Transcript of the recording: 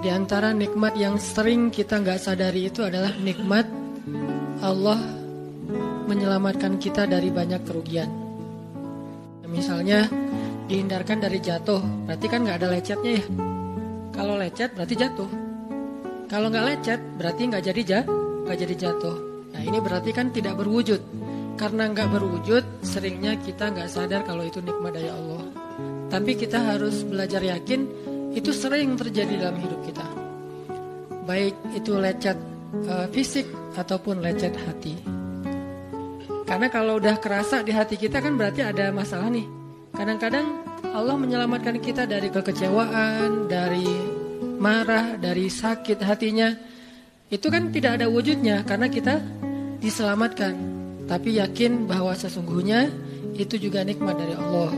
Di antara nikmat yang sering kita nggak sadari itu adalah nikmat Allah menyelamatkan kita dari banyak kerugian. Misalnya dihindarkan dari jatuh, berarti kan nggak ada lecetnya ya. Kalau lecet berarti jatuh. Kalau nggak lecet berarti nggak jadi ja, nggak jadi jatuh. Nah ini berarti kan tidak berwujud. Karena nggak berwujud, seringnya kita nggak sadar kalau itu nikmat dari Allah. Tapi kita harus belajar yakin itu sering terjadi dalam hidup kita. Baik itu lecet uh, fisik ataupun lecet hati. Karena kalau udah kerasa di hati kita kan berarti ada masalah nih. Kadang-kadang Allah menyelamatkan kita dari kekecewaan, dari marah, dari sakit hatinya. Itu kan tidak ada wujudnya karena kita diselamatkan. Tapi yakin bahwa sesungguhnya itu juga nikmat dari Allah.